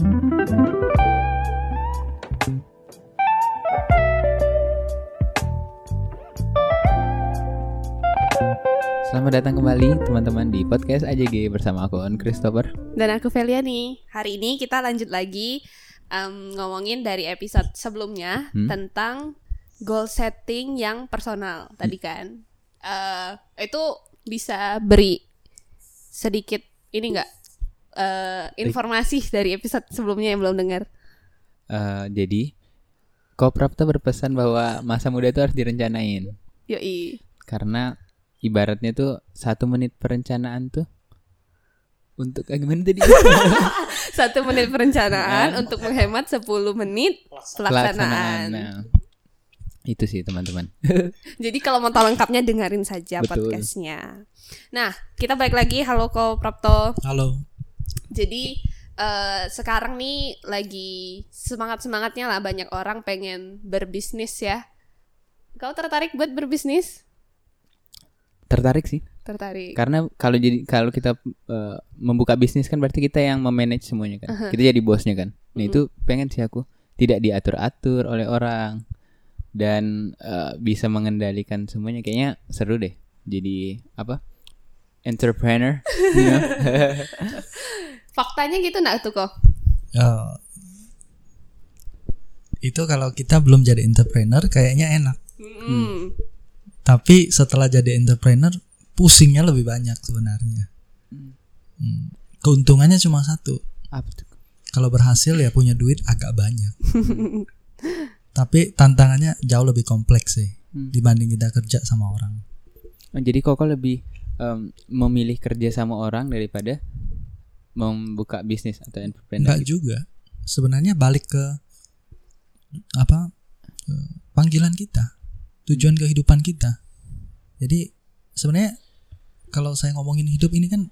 Selamat datang kembali teman-teman di podcast AJG bersama aku On Christopher. Dan aku Feliani. Hari ini kita lanjut lagi em, ngomongin dari episode sebelumnya Hmm. tentang goal setting yang personal tadi kan. Eh itu bisa beri sedikit ini enggak eh informasi dari episode sebelumnya yang belum dengar. Eh, jadi Koprapta berpesan bahwa masa muda itu harus direncanain Yoi. karena ibaratnya tuh satu menit perencanaan tuh untuk ah, gimana tadi Satu menit perencanaan Nah. untuk menghemat 10 menit pelaksanaan. Nah, itu sih teman-teman. Jadi kalau mau tahu lengkapnya dengerin saja Betul. podcastnya. Nah, kita balik lagi. Halo Ko Prapto. Halo. Jadi eh, sekarang nih lagi semangat semangatnya lah banyak orang pengen berbisnis ya. Kau tertarik buat berbisnis? Tertarik sih Tertarik. karena kalau jadi kalau kita eh, membuka bisnis kan berarti kita yang memanage semuanya kan. Kita jadi bosnya kan. Nah, itu pengen sih aku tidak diatur-atur oleh orang dan eh, bisa mengendalikan semuanya kayaknya seru deh. Jadi apa? Entrepreneur. you know? Faktanya gitu nak tuh kok? Ya, itu kalau kita belum jadi entrepreneur kayaknya enak. Hmm. Tapi setelah jadi entrepreneur pusingnya lebih banyak sebenarnya. Hmm. Keuntungannya cuma satu. apa tuh? Kalau berhasil ya punya duit agak banyak. Tapi tantangannya jauh lebih kompleks sih Hmm. dibanding kita kerja sama orang. Oh, jadi Koko lebih em, memilih kerja sama orang daripada membuka bisnis atau entrepreneur. Enggak gitu. juga. Sebenarnya balik ke apa eh, panggilan kita, tujuan kehidupan kita. Jadi sebenarnya kalau saya ngomongin hidup ini kan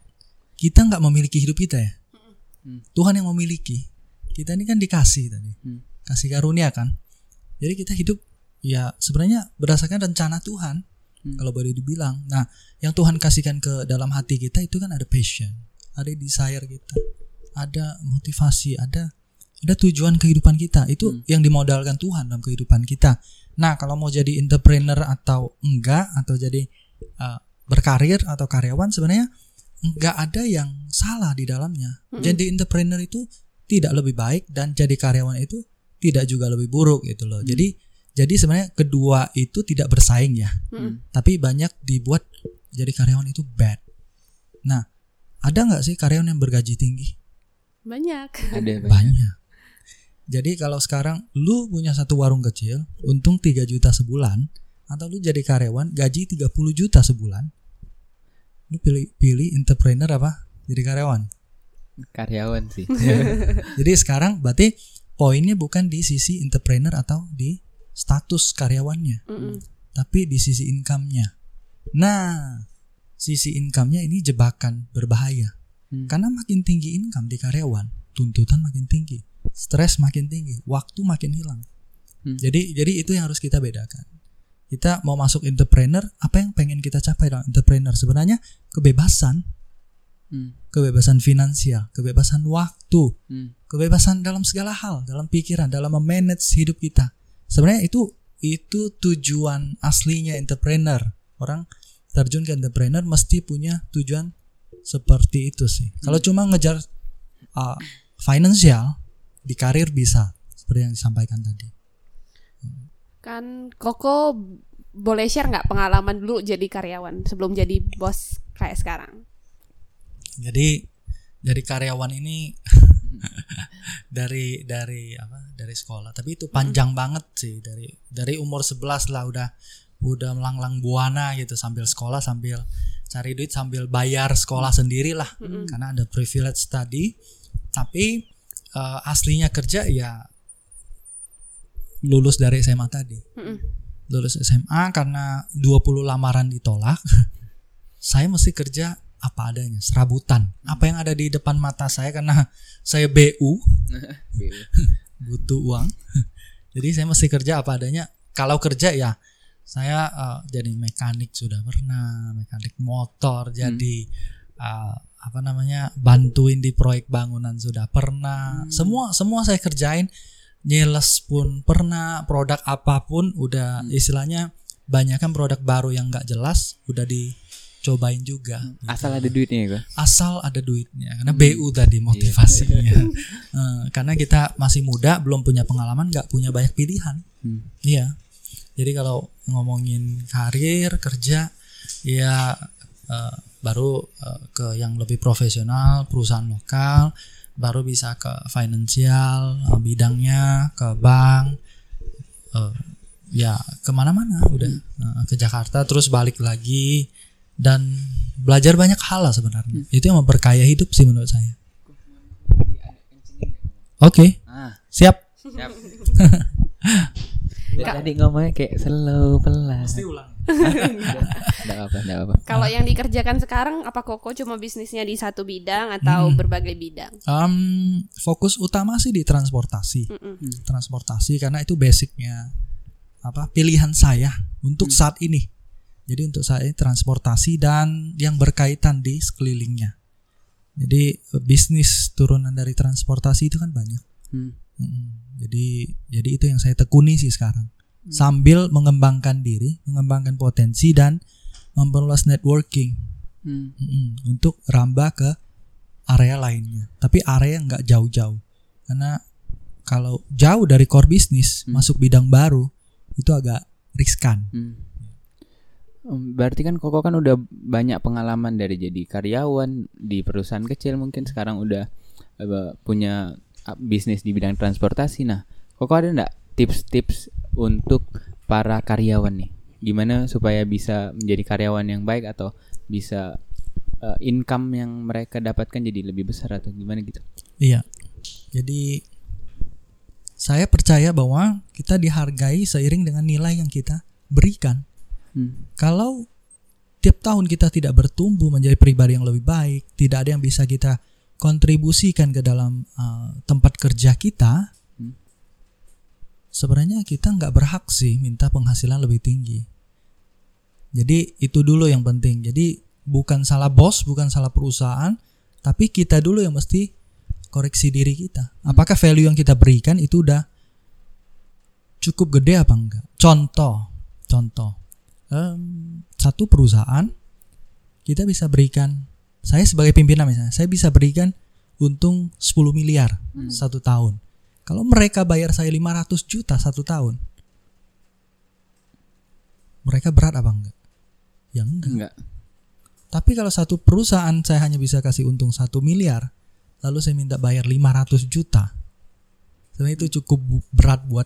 kita nggak memiliki hidup kita ya. Hmm. Tuhan yang memiliki. Kita ini kan dikasih tadi, Hmm. kasih karunia kan. Jadi kita hidup ya sebenarnya berdasarkan rencana Tuhan. Hmm. Kalau boleh dibilang. Nah, yang Tuhan kasihkan ke dalam hati kita itu kan ada passion, ada desire kita, ada motivasi, ada ada tujuan kehidupan kita. Itu Hmm. yang dimodalkan Tuhan dalam kehidupan kita. Nah, kalau mau jadi entrepreneur atau enggak atau jadi uh, berkarir atau karyawan sebenarnya enggak ada yang salah di dalamnya. Mm-mm. Jadi entrepreneur itu tidak lebih baik dan jadi karyawan itu tidak juga lebih buruk gitu loh. Hmm. Jadi jadi sebenarnya kedua itu tidak bersaing ya Hmm. tapi banyak dibuat jadi karyawan itu bad. Nah, ada nggak sih karyawan yang bergaji tinggi? Banyak. Ada banyak. Banyak. Jadi kalau sekarang lu punya satu warung kecil, untung 3 juta sebulan, atau lu jadi karyawan gaji 30 juta sebulan, lu pilih pilih entrepreneur apa? Jadi karyawan. Karyawan sih. Jadi sekarang berarti poinnya bukan di sisi entrepreneur atau di status karyawannya. Mm-mm. tapi di sisi income-nya. Nah, sisi income-nya ini jebakan berbahaya. Hmm. Karena makin tinggi income di karyawan, tuntutan makin tinggi, stres makin tinggi, waktu makin hilang. Hmm. Jadi jadi itu yang harus kita bedakan. Kita mau masuk entrepreneur, apa yang pengen kita capai dalam entrepreneur? Sebenarnya kebebasan, Hmm. kebebasan finansial, kebebasan waktu, Hmm. kebebasan dalam segala hal, dalam pikiran, dalam memanage hidup kita. Sebenarnya itu itu tujuan aslinya entrepreneur. Orang terjun ke entrepreneur mesti punya tujuan seperti itu sih. Kalau cuma ngejar uh, financial di karir bisa seperti yang disampaikan tadi. Kan Koko boleh share nggak pengalaman dulu jadi karyawan sebelum jadi bos kayak sekarang? Jadi dari karyawan ini dari dari apa dari sekolah tapi itu panjang banget sih dari dari umur 11 lah udah udah melanglang buana gitu sambil sekolah sambil cari duit sambil bayar sekolah sendiri lah Mm-mm. karena ada privilege tadi. Tapi eh, aslinya kerja ya lulus dari SMA tadi. Mm-mm. lulus SMA karena 20 lamaran ditolak saya mesti kerja apa adanya serabutan. Apa yang ada di depan mata saya karena saya BU butuh uang. Jadi saya mesti kerja apa adanya. Kalau kerja ya saya eh, jadi mekanik sudah pernah mekanik motor jadi eh, apa namanya bantuin di proyek bangunan sudah pernah. Semua semua saya kerjain nyeles pun pernah produk apa pun udah istilahnya banyak kan produk baru yang nggak jelas udah dicobain juga. Asal ada duitnya ya, asal ada duitnya karena BU tadi motivasinya. Eh, karena kita masih muda belum punya pengalaman nggak punya banyak pilihan. Hmm. iya jadi kalau ngomongin karir kerja ya eh, baru eh, ke yang lebih profesional perusahaan lokal baru bisa ke finansial eh, bidangnya ke bank eh, ya ke mana-mana udah Eh, ke Jakarta terus balik lagi dan belajar banyak hal lah sebenarnya. Itu yang memperkaya hidup sih menurut saya. Oke. Ah, siap. Siap. Tadi ngomongnya kayak slow pelan. ulang Enggak apa, enggak apa. Kalau yang dikerjakan sekarang apa Koko cuma bisnisnya di satu bidang atau berbagai bidang? Em, fokus utama sih di transportasi Mm-mm. transportasi karena itu basicnya apa pilihan saya untuk saat ini jadi untuk saat ini transportasi dan yang berkaitan di sekelilingnya jadi eh, bisnis turunan dari transportasi itu kan banyak Hmm. Mm, jadi jadi itu yang saya tekuni sih sekarang sambil mengembangkan diri mengembangkan potensi dan memperluas networking Hmm. Mm-mm, untuk rambah ke area lainnya. Tapi area yang nggak jauh-jauh. Karena kalau jauh dari core bisnis masuk bidang baru itu agak riskan. Hmm. Berarti kan Koko kan udah banyak pengalaman dari jadi karyawan di perusahaan kecil mungkin sekarang udah eh, punya bisnis di bidang transportasi. Nah, Koko ada nggak tips-tips untuk para karyawan nih? Gimana supaya bisa menjadi karyawan yang baik atau bisa uh, income yang mereka dapatkan jadi lebih besar atau gimana gitu? Iya. Jadi saya percaya bahwa kita dihargai seiring dengan nilai yang kita berikan. Hmm. Kalau tiap tahun kita tidak bertumbuh menjadi pribadi yang lebih baik, tidak ada yang bisa kita kontribusikan ke dalam uh, tempat kerja kita, Hmm. sebenarnya kita nggak berhak sih minta penghasilan lebih tinggi. Jadi itu dulu yang penting. Jadi bukan salah bos, bukan salah perusahaan, tapi kita dulu yang mesti koreksi diri kita. Apakah value yang kita berikan itu udah cukup gede apa enggak? Contoh, contoh, em, satu perusahaan kita bisa berikan, saya sebagai pimpinan misalnya, saya bisa berikan untung 10 miliar satu tahun. Kalau mereka bayar saya 500 juta satu tahun, mereka berat apa enggak? Ya enggak. Enggak. Tapi kalau satu perusahaan saya hanya bisa kasih untung satu miliar, lalu saya minta bayar 500 juta, sebenarnya itu cukup berat buat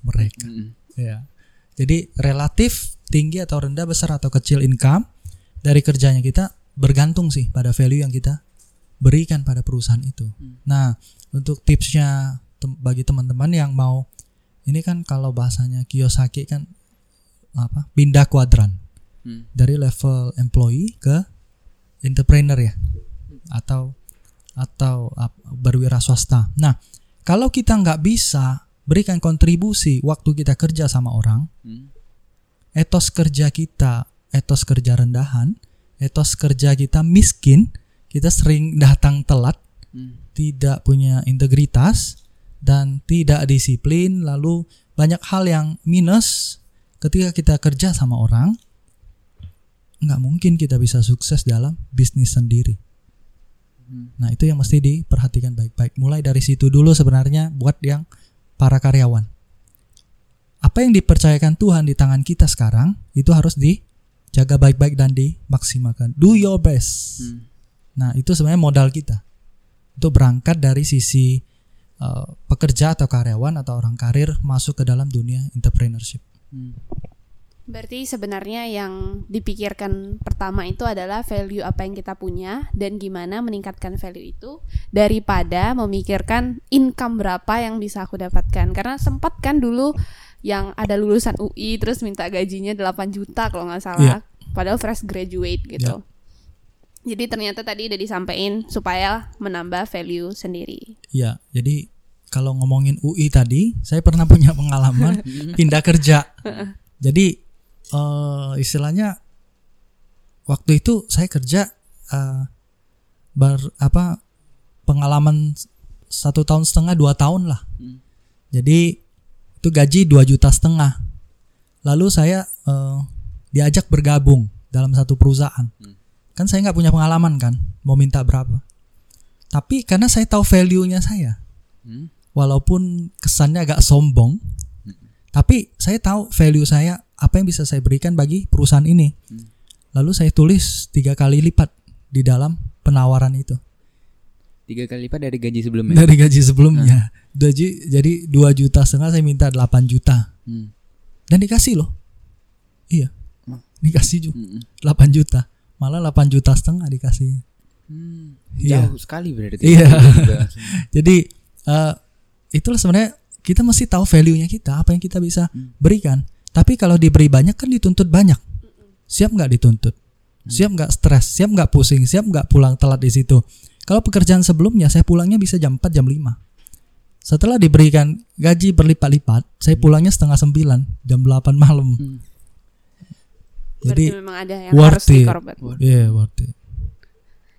mereka. Mm-mm. Ya. Jadi relatif tinggi atau rendah, besar atau kecil income dari kerjanya kita bergantung sih pada value yang kita berikan pada perusahaan itu. Nah, untuk tipsnya tem- bagi teman-teman yang mau ini kan kalau bahasanya Kiyosaki kan apa? Pindah kuadran Hmm. dari level employee ke entrepreneur ya atau atau ap- berwira swasta. Nah, kalau kita nggak bisa berikan kontribusi waktu kita kerja sama orang, Hmm. etos kerja kita, etos kerja rendahan, etos kerja kita miskin, kita sering datang telat, Hmm. tidak punya integritas dan tidak disiplin, lalu banyak hal yang minus ketika kita kerja sama orang, nggak mungkin kita bisa sukses dalam bisnis sendiri. Hmm. Nah itu yang mesti diperhatikan baik-baik. Mulai dari situ dulu sebenarnya buat yang para karyawan. Apa yang dipercayakan Tuhan di tangan kita sekarang itu harus dijaga baik-baik dan dimaksimalkan. Do your best. Hmm. Nah itu sebenarnya modal kita. Itu berangkat dari sisi uh, pekerja atau karyawan atau orang karir masuk ke dalam dunia entrepreneurship. Hmm. Berarti sebenarnya yang dipikirkan pertama itu adalah value apa yang kita punya dan gimana meningkatkan value itu daripada memikirkan income berapa yang bisa aku dapatkan. Karena sempat kan dulu yang ada lulusan UI terus minta gajinya 8 juta kalau nggak salah. Padahal fresh graduate gitu. Jadi ternyata tadi udah disampaikan supaya menambah value sendiri. Ya, jadi kalau ngomongin UI tadi, saya pernah punya pengalaman pindah kerja. Jadi eh, istilahnya waktu itu saya kerja eh, ber apa pengalaman satu tahun setengah dua tahun lah. Hmm. Jadi itu gaji dua juta setengah. Lalu saya eh, diajak bergabung dalam satu perusahaan. Hmm. Kan saya nggak punya pengalaman kan, mau minta berapa. Tapi karena saya tahu value-nya saya, Hmm. walaupun kesannya agak sombong, tapi saya tahu value saya apa yang bisa saya berikan bagi perusahaan ini. Hmm. Lalu saya tulis tiga kali lipat di dalam penawaran itu Tiga kali lipat dari gaji sebelumnya. dari gaji sebelumnya. Gaji jadi dua juta setengah saya minta 8 juta Hmm. dan dikasih loh. Iya, Hmm. dikasih juga Hmm. 8 juta, malah 8 juta setengah dikasih. Hmm. Iya. Jauh sekali berarti. Iya. Jadi eh itulah sebenarnya kita mesti tahu value-nya kita, apa yang kita bisa Hmm. berikan. Tapi kalau diberi banyak kan dituntut banyak. Siap nggak dituntut? Siap nggak stres? Siap nggak pusing? Siap nggak pulang telat di situ? Kalau pekerjaan sebelumnya saya pulangnya bisa jam 4 jam 5. Setelah diberikan gaji berlipat-lipat, saya pulangnya setengah 9 jam 8 malam. Hmm. Berarti Jadi memang ada yang worth harus it. iya worth it.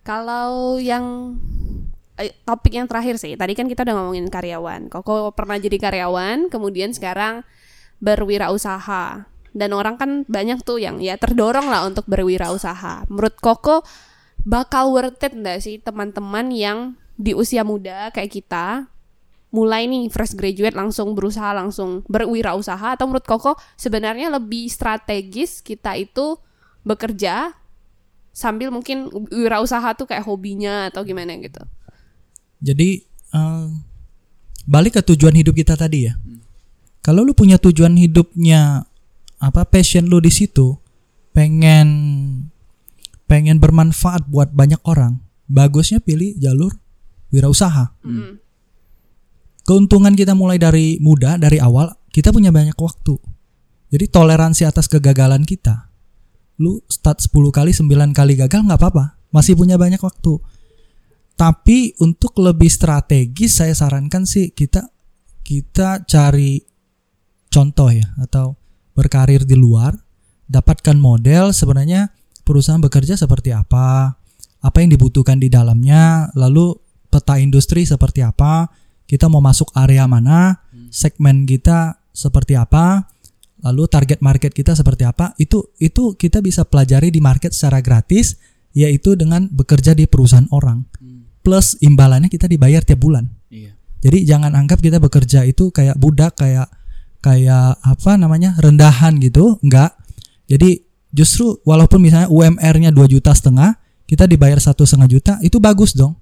Kalau yang eh, topik yang terakhir sih, tadi kan kita udah ngomongin karyawan. Koko pernah jadi karyawan, kemudian sekarang berwirausaha. Dan orang kan banyak tuh yang ya terdorong lah untuk berwirausaha. Menurut Koko bakal worth it nggak sih teman-teman yang di usia muda kayak kita mulai nih fresh graduate langsung berusaha langsung berwirausaha atau menurut Koko sebenarnya lebih strategis kita itu bekerja sambil mungkin wirausaha tuh kayak hobinya atau gimana gitu. Jadi eh, balik ke tujuan hidup kita tadi ya. Kalau lu punya tujuan hidupnya apa passion lu di situ, pengen pengen bermanfaat buat banyak orang, bagusnya pilih jalur wirausaha. Mm-mm. Keuntungan kita mulai dari muda, dari awal, kita punya banyak waktu. Jadi toleransi atas kegagalan kita. Lu start 10 kali, 9 kali gagal nggak apa-apa. Masih punya banyak waktu. Tapi untuk lebih strategis saya sarankan sih kita kita cari contoh ya atau berkarir di luar, dapatkan model sebenarnya perusahaan bekerja seperti apa, apa yang dibutuhkan di dalamnya, lalu peta industri seperti apa, kita mau masuk area mana, segmen kita seperti apa, lalu target market kita seperti apa, itu itu kita bisa pelajari di market secara gratis yaitu dengan bekerja di perusahaan orang. Plus imbalannya kita dibayar tiap bulan. Iya. Jadi jangan anggap kita bekerja itu kayak budak kayak kayak apa namanya rendahan gitu, enggak. Jadi justru walaupun misalnya UMR-nya 2 juta setengah, kita dibayar satu setengah juta, itu bagus dong.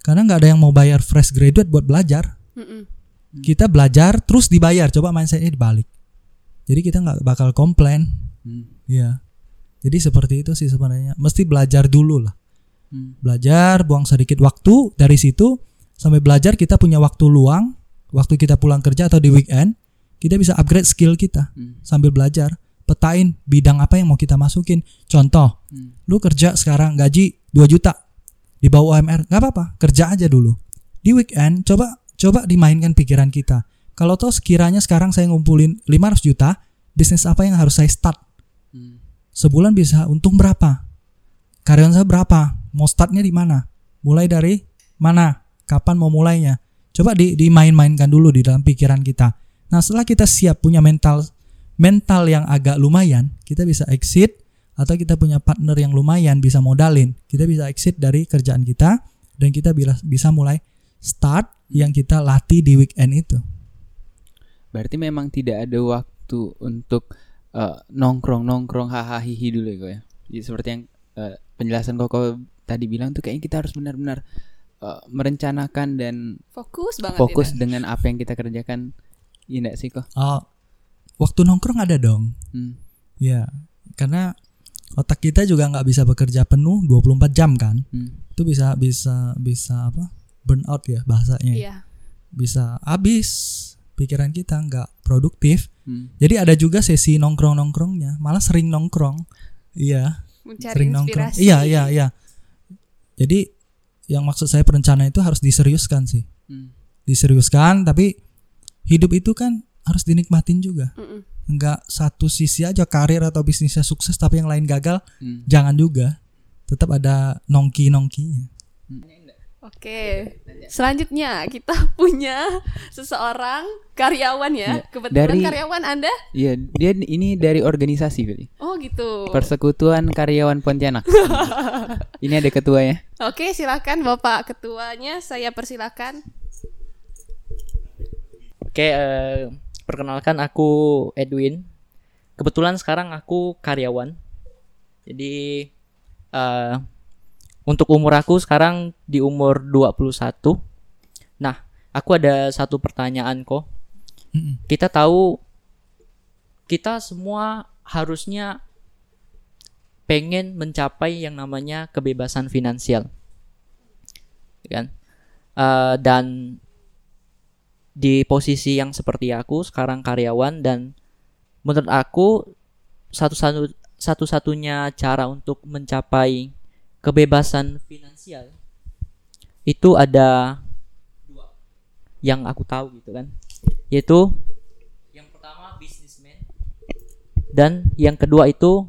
Karena nggak ada yang mau bayar fresh graduate buat belajar. Mm-mm. Kita belajar terus dibayar, coba mindsetnya dibalik. Jadi kita nggak bakal komplain, Hmm. ya. Jadi seperti itu sih sebenarnya. Mesti belajar dulu lah. Hmm. Belajar, buang sedikit waktu dari situ sampai belajar kita punya waktu luang, waktu kita pulang kerja atau di weekend, kita bisa upgrade skill kita Hmm. sambil belajar. Petain bidang apa yang mau kita masukin. Contoh, Hmm. lu kerja sekarang gaji 2 juta di bawah UMR, nggak apa-apa, kerja aja dulu. Di weekend coba coba dimainkan pikiran kita. Kalau toh sekiranya sekarang saya ngumpulin 500 juta, bisnis apa yang harus saya start? Hmm. Sebulan bisa untung berapa? Karyawan saya berapa? Mau startnya di mana? Mulai dari mana? Kapan mau mulainya? Coba di dimain-mainkan dulu di dalam pikiran kita. Nah, setelah kita siap punya mental mental yang agak lumayan, kita bisa exit atau kita punya partner yang lumayan bisa modalin. Kita bisa exit dari kerjaan kita dan kita bisa mulai start yang kita latih di weekend itu. Berarti memang tidak ada waktu untuk eh, nongkrong-nongkrong hahaha hihi dulu ya kok ya. Jadi seperti yang eh, penjelasan Koko tadi bilang tuh kayaknya kita harus benar-benar eh, merencanakan dan Fokus banget fokus ini. dengan apa yang kita kerjakan. Iya sih kok? Oh, waktu nongkrong ada dong. Hmm. Ya, karena otak kita juga nggak bisa bekerja penuh 24 jam kan. Hmm. Itu bisa bisa bisa apa? Burnout ya bahasanya. Iya. Bisa habis pikiran kita nggak produktif. Hmm. Jadi ada juga sesi nongkrong-nongkrongnya, malah sering nongkrong. Iya, Mencari sering nongkrong. inspirasi. Iya, iya, iya. Jadi yang maksud saya perencanaan itu harus diseriuskan sih. Hmm. Diseriuskan tapi hidup itu kan harus dinikmatin juga. Mm-mm. Enggak satu sisi aja karir atau bisnisnya sukses tapi yang lain gagal Hmm. jangan juga tetap ada nongki nongkinya Oke. Selanjutnya kita punya seseorang karyawan ya. Iya. Kebetulan Dari- karyawan Anda? Iya, dia ini dari organisasi, Fili. Oh gitu. Persekutuan Karyawan Pontianak. ini ada ketuanya. Oke, silakan Bapak ketuanya. Saya persilakan. Oke, eh, perkenalkan aku Edwin. Kebetulan sekarang aku karyawan. Jadi eh, untuk umur aku sekarang di umur 21. Nah, aku ada satu pertanyaan kok. Mm-mm. Kita tahu kita semua harusnya pengen mencapai yang namanya kebebasan finansial. Kan? Eh, dan di posisi yang seperti aku sekarang karyawan dan menurut aku satu-satu satu-satunya cara untuk mencapai kebebasan finansial itu ada dua yang aku tahu gitu kan. Yaitu yang pertama bisnismen dan yang kedua itu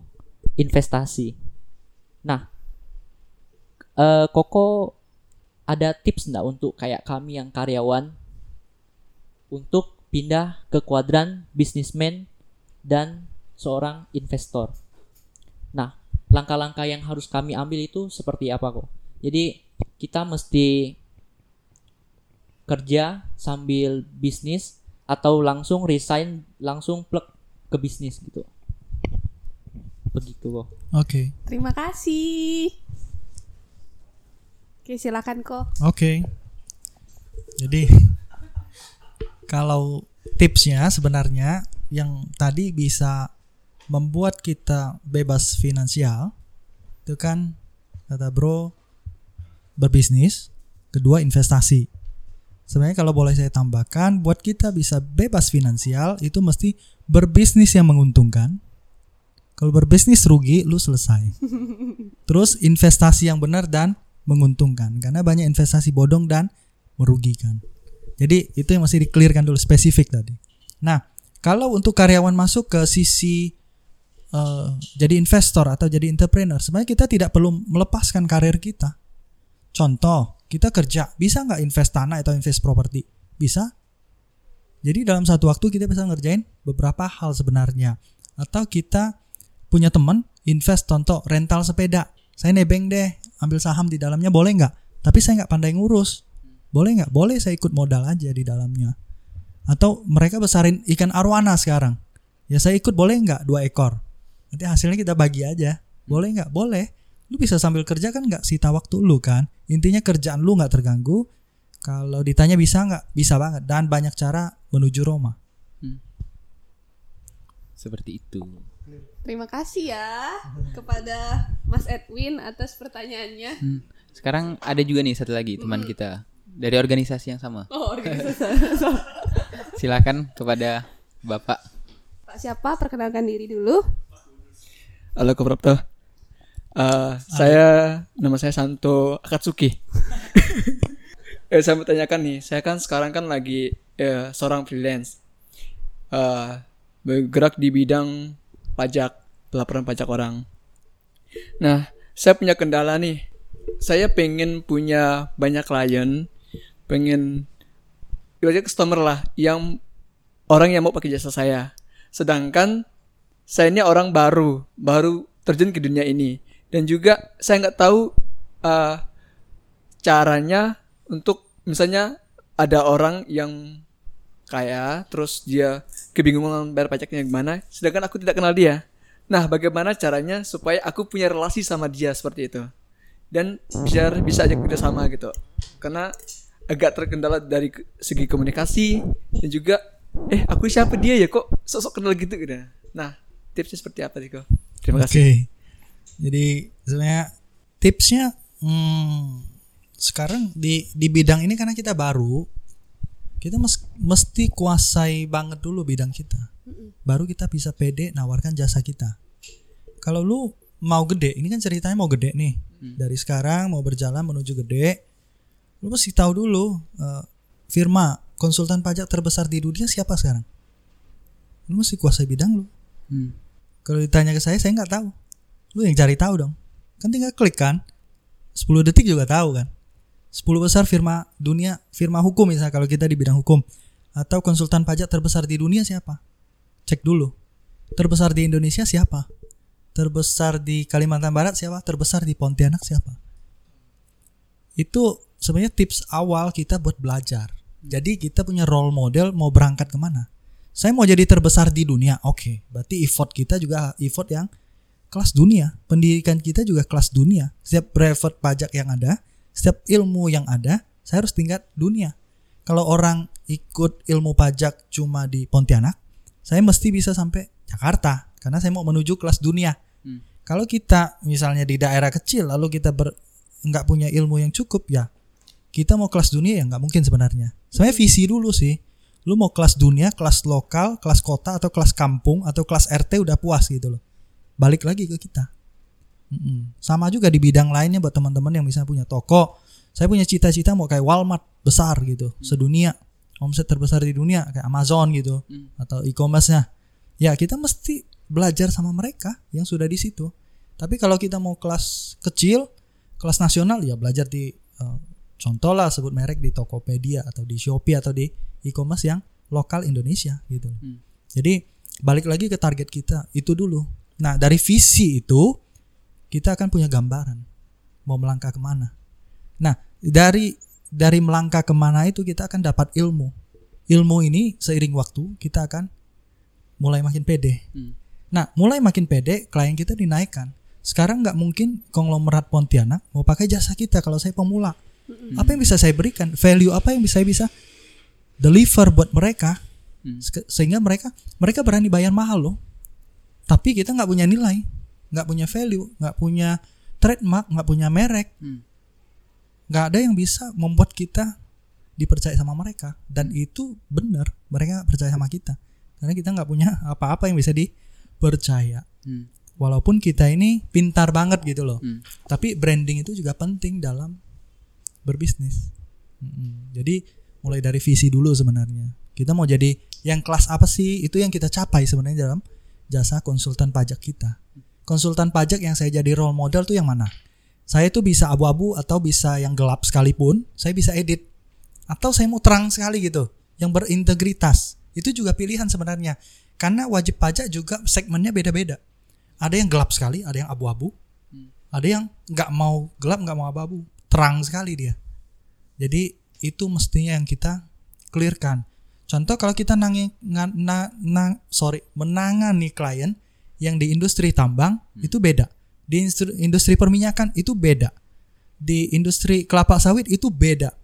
investasi. Nah eh, Koko ada tips enggak untuk kayak kami yang karyawan untuk pindah ke kuadran bisnismen dan seorang investor. Nah, langkah-langkah yang harus kami ambil itu seperti apa kok? Jadi kita mesti kerja sambil bisnis atau langsung resign langsung plug ke bisnis gitu. Begitu kok. Oke. Terima kasih. Oke, silakan kok. Oke. Jadi kalau tipsnya sebenarnya yang tadi bisa membuat kita bebas finansial itu kan kata bro berbisnis, kedua investasi. Sebenarnya kalau boleh saya tambahkan buat kita bisa bebas finansial itu mesti berbisnis yang menguntungkan. Kalau berbisnis rugi lu selesai. Terus investasi yang benar dan menguntungkan karena banyak investasi bodong dan merugikan. Jadi itu yang masih dikelirkan dulu spesifik tadi. Nah, kalau untuk karyawan masuk ke sisi eh, jadi investor atau jadi entrepreneur, sebenarnya kita tidak perlu melepaskan karir kita. Contoh, kita kerja, bisa nggak invest tanah atau invest properti? Bisa. Jadi dalam satu waktu kita bisa ngerjain beberapa hal sebenarnya. Atau kita punya teman invest contoh rental sepeda. Saya nebeng deh, ambil saham di dalamnya boleh nggak? Tapi saya nggak pandai ngurus. Boleh nggak? Boleh saya ikut modal aja di dalamnya. Atau mereka besarin ikan arwana sekarang. Ya saya ikut boleh nggak dua ekor? Nanti hasilnya kita bagi aja. Boleh nggak? Boleh. Lu bisa sambil kerja kan nggak sita waktu lu kan? Intinya kerjaan lu nggak terganggu. Kalau ditanya bisa nggak? Bisa banget. Dan banyak cara menuju Roma. Seperti itu. Terima kasih ya kepada Mas Edwin atas pertanyaannya. Hmm. Sekarang ada juga nih satu lagi teman kita dari organisasi yang sama. Oh, organisasi. Silakan kepada Bapak. Pak siapa? Perkenalkan diri dulu. Halo Koprapto. Eh, saya nama saya Santo Akatsuki. eh, saya mau tanyakan nih, saya kan sekarang kan lagi eh, seorang freelance. Eh, bergerak di bidang pajak, pelaporan pajak orang. Nah, saya punya kendala nih. Saya pengen punya banyak klien, pengen ibaratnya customer lah yang orang yang mau pakai jasa saya. Sedangkan saya ini orang baru, baru terjun ke dunia ini, dan juga saya nggak tahu uh, caranya untuk misalnya ada orang yang kaya, terus dia kebingungan bayar pajaknya gimana, sedangkan aku tidak kenal dia. Nah, bagaimana caranya supaya aku punya relasi sama dia seperti itu, dan biar bisa aja kerjasama gitu, karena agak terkendala dari segi komunikasi dan juga eh aku siapa dia ya kok sosok kenal gitu gitu. Nah, tipsnya seperti apa Tiko? Terima Oke. kasih. Jadi sebenarnya tipsnya hmm, sekarang di di bidang ini karena kita baru, kita mes- mesti kuasai banget dulu bidang kita. Baru kita bisa pede nawarkan jasa kita. Kalau lu mau gede, ini kan ceritanya mau gede nih. Dari sekarang mau berjalan menuju gede, lu mesti tahu dulu eh, firma konsultan pajak terbesar di dunia siapa sekarang. Lu mesti kuasai bidang lu. Hmm. Kalau ditanya ke saya, saya nggak tahu. Lu yang cari tahu dong. Kan tinggal klik kan. 10 detik juga tahu kan. 10 besar firma dunia firma hukum misalnya kalau kita di bidang hukum atau konsultan pajak terbesar di dunia siapa? Cek dulu. Terbesar di Indonesia siapa? Terbesar di Kalimantan Barat siapa? Terbesar di Pontianak siapa? Itu sebenarnya tips awal kita buat belajar. Jadi kita punya role model mau berangkat ke mana? Saya mau jadi terbesar di dunia, oke. Berarti effort kita juga effort yang kelas dunia. Pendidikan kita juga kelas dunia. Setiap private pajak yang ada, setiap ilmu yang ada, saya harus tingkat dunia. Kalau orang ikut ilmu pajak cuma di Pontianak, saya mesti bisa sampai Jakarta karena saya mau menuju kelas dunia. Hmm. Kalau kita misalnya di daerah kecil lalu kita ber nggak punya ilmu yang cukup ya kita mau kelas dunia ya nggak mungkin sebenarnya. Sebenarnya visi dulu sih. Lu mau kelas dunia, kelas lokal, kelas kota atau kelas kampung atau kelas RT udah puas gitu loh. Balik lagi ke kita. Mm-mm. Sama juga di bidang lainnya buat teman-teman yang misalnya punya toko. Saya punya cita-cita mau kayak Walmart besar gitu, sedunia. Omset terbesar di dunia kayak Amazon gitu Hmm. atau e-commerce-nya. Ya, kita mesti belajar sama mereka yang sudah di situ. Tapi kalau kita mau kelas kecil, kelas nasional ya belajar di eh, contoh lah sebut merek di Tokopedia atau di Shopee atau di e-commerce yang lokal Indonesia gitu. Hmm. Jadi balik lagi ke target kita itu dulu. Nah dari visi itu kita akan punya gambaran mau melangkah ke mana. Nah dari dari melangkah ke mana itu kita akan dapat ilmu. Ilmu ini seiring waktu kita akan mulai makin pede. Hmm. Nah mulai makin pede klien kita dinaikkan. Sekarang nggak mungkin konglomerat Pontianak mau pakai jasa kita kalau saya pemula. Apa yang bisa saya berikan? Value apa yang bisa saya bisa deliver buat mereka? Hmm. Se- sehingga mereka mereka berani bayar mahal loh tapi kita nggak punya nilai nggak punya value nggak punya trademark nggak punya merek Hmm. nggak ada yang bisa membuat kita dipercaya sama mereka dan itu benar mereka percaya sama kita karena kita nggak punya apa-apa yang bisa dipercaya Hmm. walaupun kita ini pintar banget gitu loh Hmm. tapi branding itu juga penting dalam berbisnis. Mm-mm. Jadi mulai dari visi dulu sebenarnya. Kita mau jadi yang kelas apa sih? Itu yang kita capai sebenarnya dalam jasa konsultan pajak kita. Konsultan pajak yang saya jadi role model tuh yang mana? Saya tuh bisa abu-abu atau bisa yang gelap sekalipun, saya bisa edit. Atau saya mau terang sekali gitu, yang berintegritas. Itu juga pilihan sebenarnya. Karena wajib pajak juga segmennya beda-beda. Ada yang gelap sekali, ada yang abu-abu, ada yang nggak mau gelap nggak mau abu-abu terang sekali dia. Jadi itu mestinya yang kita clearkan. Contoh kalau kita nangi nga- na, na- sorry menangani klien yang di industri tambang itu beda. Di industri, industri perminyakan itu beda. Di industri kelapa sawit itu beda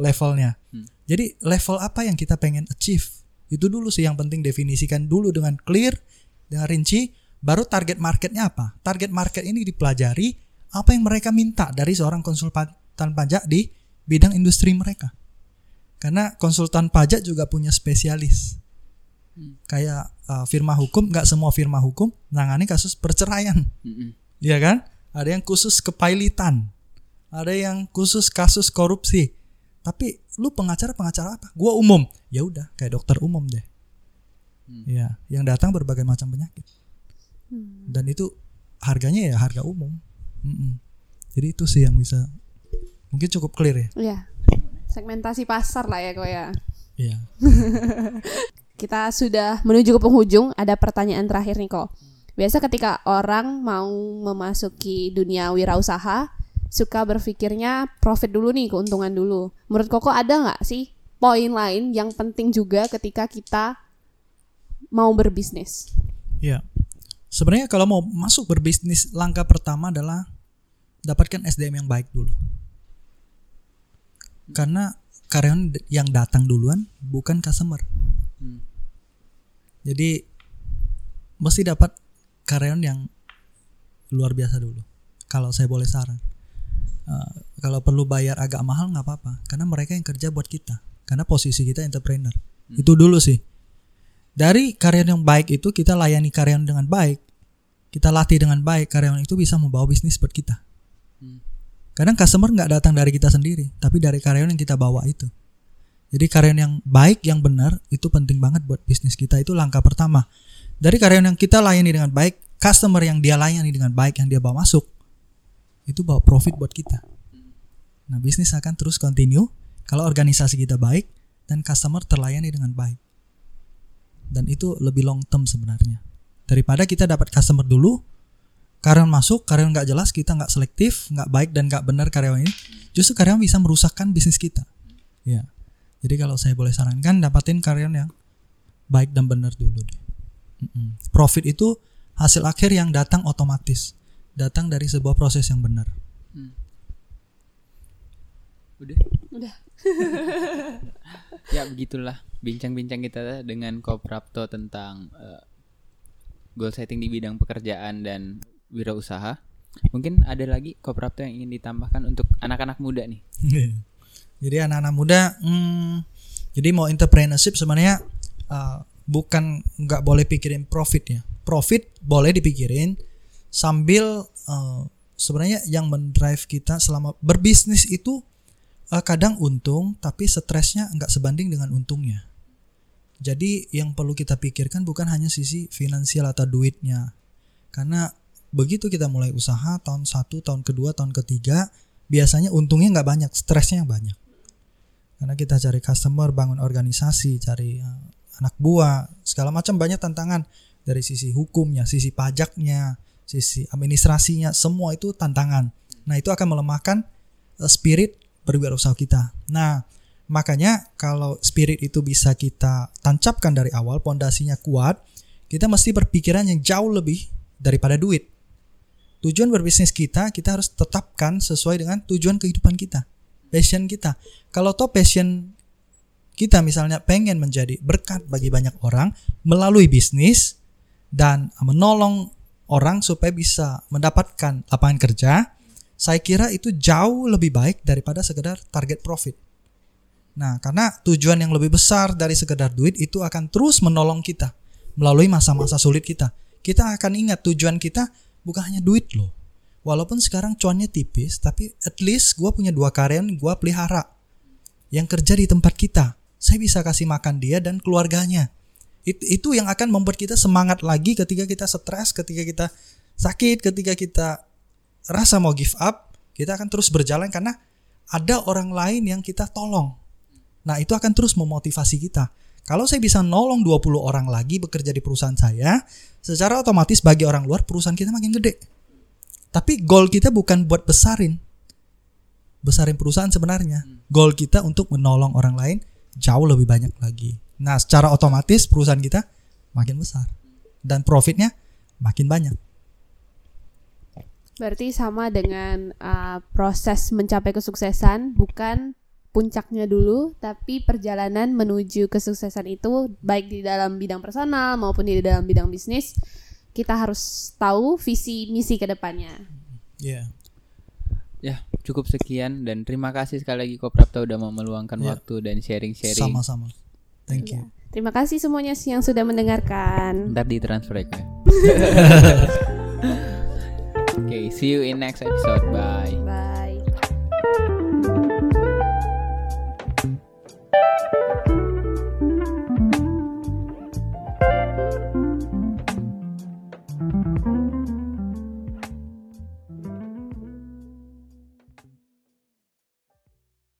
levelnya. Hmm. jadi level apa yang kita pengen achieve? Itu dulu sih yang penting definisikan dulu dengan clear dengan rinci baru target marketnya apa? Target market ini dipelajari apa yang mereka minta dari seorang konsultan pajak di bidang industri mereka? Karena konsultan pajak juga punya spesialis. Kayak uh, firma hukum nggak semua firma hukum nangani kasus perceraian. Hmm. ya kan? Ada yang khusus kepailitan. Ada yang khusus kasus korupsi. Tapi lu pengacara pengacara apa? Gua umum. Ya udah kayak dokter umum deh. Ya yang datang berbagai macam penyakit. Dan itu harganya ya harga umum Mm-mm. jadi itu sih yang bisa mungkin cukup clear ya Iya. Segmentasi pasar lah ya kok ya. Iya. Kita sudah menuju ke penghujung, ada pertanyaan terakhir nih kok. Biasa ketika orang mau memasuki dunia wirausaha, suka berpikirnya profit dulu nih, keuntungan dulu. Menurut Koko ada nggak sih poin lain yang penting juga ketika kita mau berbisnis? Iya. Sebenarnya kalau mau masuk berbisnis langkah pertama adalah dapatkan SDM yang baik dulu. Karena karyawan yang datang duluan bukan customer. Hmm. Jadi mesti dapat karyawan yang luar biasa dulu. Kalau saya boleh saran. Uh, kalau perlu bayar agak mahal nggak apa-apa karena mereka yang kerja buat kita. Karena posisi kita entrepreneur. Itu dulu sih. Dari karyawan yang baik itu kita layani karyawan dengan baik. Kita latih dengan baik karyawan itu bisa membawa bisnis buat kita. Kadang customer nggak datang dari kita sendiri, tapi dari karyawan yang kita bawa itu. Jadi karyawan yang baik, yang benar itu penting banget buat bisnis kita itu langkah pertama. Dari karyawan yang kita layani dengan baik, customer yang dia layani dengan baik yang dia bawa masuk, itu bawa profit buat kita. Nah, bisnis akan terus continue kalau organisasi kita baik dan customer terlayani dengan baik. Dan itu lebih long term sebenarnya. Daripada kita dapat customer dulu, karyawan masuk, karyawan nggak jelas, kita nggak selektif, nggak baik dan nggak benar karyawan ini, justru karyawan bisa merusakkan bisnis kita. Ya. Jadi kalau saya boleh sarankan, dapatin karyawan yang baik dan benar dulu deh. Profit itu hasil akhir yang datang otomatis, datang dari sebuah proses yang benar. Udah. Udah. ya begitulah bincang-bincang kita dengan Koprapto tentang eh, goal setting di bidang pekerjaan dan wirausaha. Mungkin ada lagi Koprapto yang ingin ditambahkan untuk anak-anak muda nih. jadi anak-anak muda, hmm, jadi mau entrepreneurship sebenarnya uh, bukan nggak boleh pikirin profit ya. Profit boleh dipikirin sambil uh, sebenarnya yang mendrive kita selama berbisnis itu uh, kadang untung tapi stresnya nggak sebanding dengan untungnya. Jadi yang perlu kita pikirkan bukan hanya sisi finansial atau duitnya. Karena begitu kita mulai usaha tahun satu, tahun kedua, tahun ketiga, biasanya untungnya nggak banyak, stresnya yang banyak. Karena kita cari customer, bangun organisasi, cari uh, anak buah, segala macam banyak tantangan dari sisi hukumnya, sisi pajaknya, sisi administrasinya, semua itu tantangan. Nah itu akan melemahkan uh, spirit berwirausaha kita. Nah makanya kalau spirit itu bisa kita tancapkan dari awal, pondasinya kuat, kita mesti berpikiran yang jauh lebih daripada duit. Tujuan berbisnis kita, kita harus tetapkan sesuai dengan tujuan kehidupan kita, passion kita. Kalau toh passion kita misalnya pengen menjadi berkat bagi banyak orang melalui bisnis dan menolong orang supaya bisa mendapatkan lapangan kerja, saya kira itu jauh lebih baik daripada sekedar target profit. Nah, karena tujuan yang lebih besar dari sekedar duit itu akan terus menolong kita melalui masa-masa sulit kita. Kita akan ingat tujuan kita bukan hanya duit loh. Walaupun sekarang cuannya tipis, tapi at least gue punya dua karyawan gue pelihara yang kerja di tempat kita. Saya bisa kasih makan dia dan keluarganya. Itu, itu yang akan membuat kita semangat lagi ketika kita stres, ketika kita sakit, ketika kita rasa mau give up, kita akan terus berjalan karena ada orang lain yang kita tolong. Nah, itu akan terus memotivasi kita. Kalau saya bisa nolong 20 orang lagi bekerja di perusahaan saya, secara otomatis bagi orang luar perusahaan kita makin gede. Tapi goal kita bukan buat besarin. Besarin perusahaan sebenarnya. Goal kita untuk menolong orang lain jauh lebih banyak lagi. Nah, secara otomatis perusahaan kita makin besar dan profitnya makin banyak. Berarti sama dengan uh, proses mencapai kesuksesan bukan puncaknya dulu, tapi perjalanan menuju kesuksesan itu baik di dalam bidang personal maupun di dalam bidang bisnis kita harus tahu visi misi ke depannya. Iya. Ya, cukup sekian dan terima kasih sekali lagi Koprapto udah mau meluangkan Ya. waktu dan sharing-sharing. Sama-sama. Thank you. Iya. Terima kasih semuanya yang sudah mendengarkan. Ntar ditransfer ya. Kak. Oke, see you in next episode. Bye. Bye.